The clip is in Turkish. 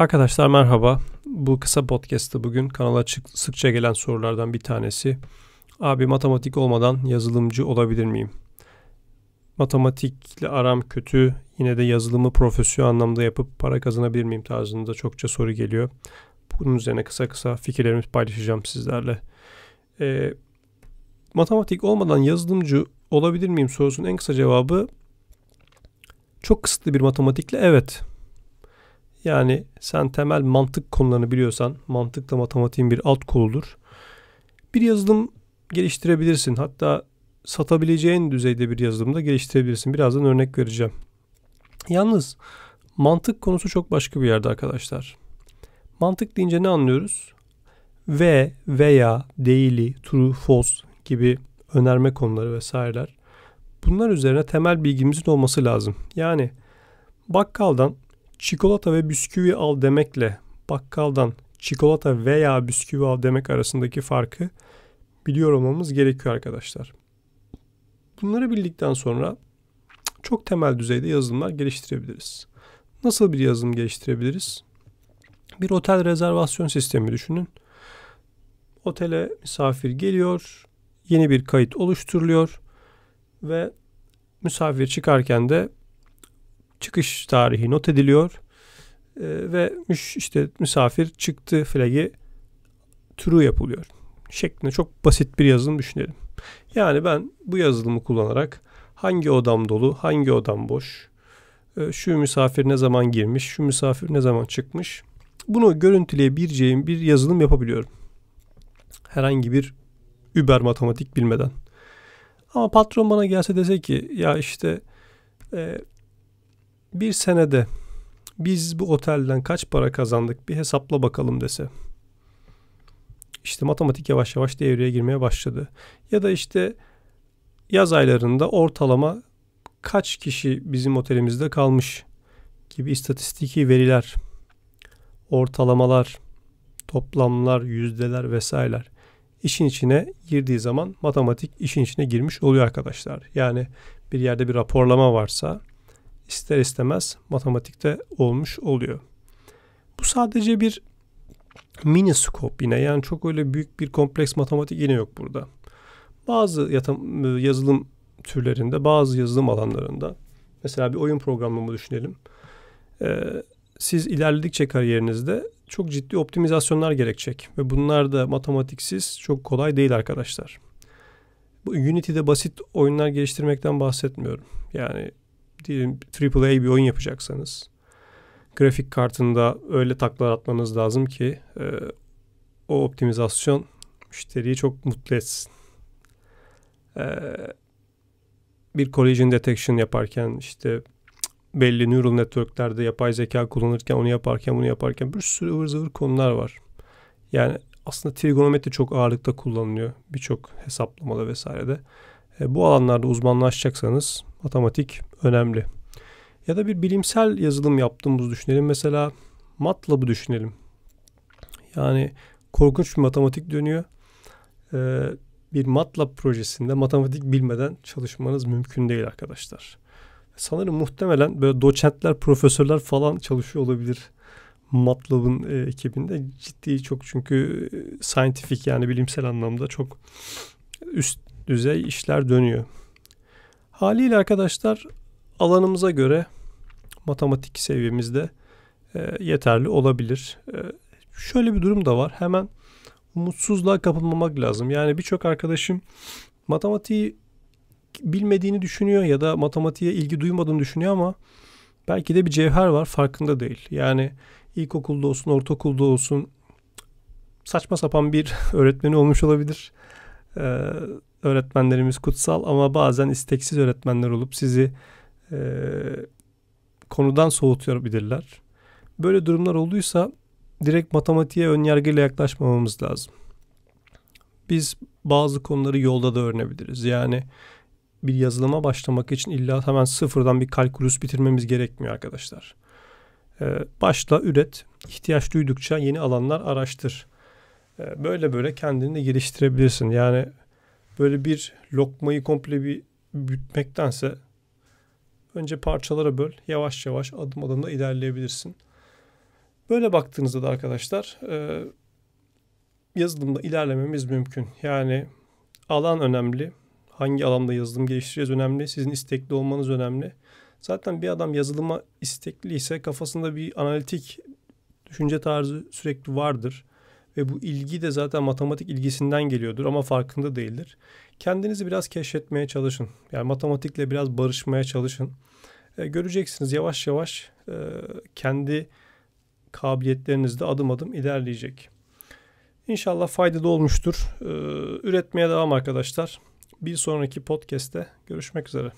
Arkadaşlar merhaba. Bu kısa podcast'ta bugün kanala sıkça gelen sorulardan bir tanesi. Abi matematik olmadan yazılımcı olabilir miyim? Matematikle aram kötü. Yine de yazılımı profesyonel anlamda yapıp para kazanabilir miyim tarzında çokça soru geliyor. Bunun üzerine kısa kısa fikirlerimi paylaşacağım sizlerle. Ee, matematik olmadan yazılımcı olabilir miyim sorusunun en kısa cevabı çok kısıtlı bir matematikle evet. Yani sen temel mantık konularını biliyorsan mantık da matematiğin bir alt koludur. Bir yazılım geliştirebilirsin. Hatta satabileceğin düzeyde bir yazılımda geliştirebilirsin. Birazdan örnek vereceğim. Yalnız mantık konusu çok başka bir yerde arkadaşlar. Mantık deyince ne anlıyoruz? Ve, veya, değili, true, false gibi önerme konuları vesaireler. Bunlar üzerine temel bilgimizin olması lazım. Yani bakkaldan çikolata ve bisküvi al demekle bakkaldan çikolata veya bisküvi al demek arasındaki farkı biliyor olmamız gerekiyor arkadaşlar. Bunları bildikten sonra çok temel düzeyde yazılımlar geliştirebiliriz. Nasıl bir yazılım geliştirebiliriz? Bir otel rezervasyon sistemi düşünün. Otele misafir geliyor, yeni bir kayıt oluşturuluyor ve misafir çıkarken de çıkış tarihi not ediliyor e, ve işte misafir çıktı flagi true yapılıyor şeklinde çok basit bir yazılım düşünelim. Yani ben bu yazılımı kullanarak hangi odam dolu, hangi odam boş, e, şu misafir ne zaman girmiş, şu misafir ne zaman çıkmış bunu görüntüleyebileceğim bir yazılım yapabiliyorum. Herhangi bir über matematik bilmeden. Ama patron bana gelse dese ki ya işte e, bir senede biz bu otelden kaç para kazandık bir hesapla bakalım dese. İşte matematik yavaş yavaş devreye girmeye başladı. Ya da işte yaz aylarında ortalama kaç kişi bizim otelimizde kalmış gibi istatistiki veriler, ortalamalar, toplamlar, yüzdeler vesaireler işin içine girdiği zaman matematik işin içine girmiş oluyor arkadaşlar. Yani bir yerde bir raporlama varsa ister istemez matematikte olmuş oluyor. Bu sadece bir mini scope yine yani çok öyle büyük bir kompleks matematik yine yok burada. Bazı yazılım türlerinde bazı yazılım alanlarında mesela bir oyun programını düşünelim. Ee, siz ilerledikçe kariyerinizde çok ciddi optimizasyonlar gerekecek ve bunlar da matematiksiz çok kolay değil arkadaşlar. Bu Unity'de basit oyunlar geliştirmekten bahsetmiyorum. Yani diyelim AAA bir oyun yapacaksanız grafik kartında öyle taklar atmanız lazım ki e, o optimizasyon müşteriyi çok mutlu etsin. E, bir collision detection yaparken işte belli neural networklerde yapay zeka kullanırken onu yaparken bunu yaparken bir sürü ıvır zıvır konular var. Yani aslında trigonometri çok ağırlıkta kullanılıyor birçok hesaplamada vesairede. E, bu alanlarda uzmanlaşacaksanız matematik önemli. Ya da bir bilimsel yazılım yaptığımızı düşünelim. Mesela MATLAB'ı düşünelim. Yani korkunç bir matematik dönüyor. Ee, bir MATLAB projesinde matematik bilmeden çalışmanız mümkün değil arkadaşlar. Sanırım muhtemelen böyle doçentler, profesörler falan çalışıyor olabilir. MATLAB'ın e, ekibinde ciddi çok çünkü e, scientific yani bilimsel anlamda çok üst düzey işler dönüyor. Haliyle arkadaşlar alanımıza göre matematik seviyemizde e, yeterli olabilir. E, şöyle bir durum da var. Hemen umutsuzluğa kapılmamak lazım. Yani birçok arkadaşım matematiği bilmediğini düşünüyor ya da matematiğe ilgi duymadığını düşünüyor ama belki de bir cevher var farkında değil. Yani ilkokulda olsun, ortaokulda olsun saçma sapan bir öğretmeni olmuş olabilir. Ee, öğretmenlerimiz kutsal ama bazen isteksiz öğretmenler olup sizi e, konudan soğutuyor bilirler. Böyle durumlar olduysa direkt matematiğe ön yargıyla yaklaşmamamız lazım. Biz bazı konuları yolda da öğrenebiliriz. Yani bir yazılıma başlamak için illa hemen sıfırdan bir kalkulüs bitirmemiz gerekmiyor arkadaşlar. Ee, başla üret, ihtiyaç duydukça yeni alanlar araştır. Ee, böyle böyle kendini de geliştirebilirsin. Yani böyle bir lokmayı komple bir bütmektense önce parçalara böl, yavaş yavaş adım adım da ilerleyebilirsin. Böyle baktığınızda da arkadaşlar e, yazılımda ilerlememiz mümkün. Yani alan önemli. Hangi alanda yazılım geliştireceğiz önemli. Sizin istekli olmanız önemli. Zaten bir adam yazılıma istekli ise kafasında bir analitik düşünce tarzı sürekli vardır. Ve bu ilgi de zaten matematik ilgisinden geliyordur ama farkında değildir. Kendinizi biraz keşfetmeye çalışın. Yani matematikle biraz barışmaya çalışın. E, göreceksiniz yavaş yavaş e, kendi kabiliyetleriniz de adım adım ilerleyecek. İnşallah faydalı olmuştur. E, üretmeye devam arkadaşlar. Bir sonraki podcast'te görüşmek üzere.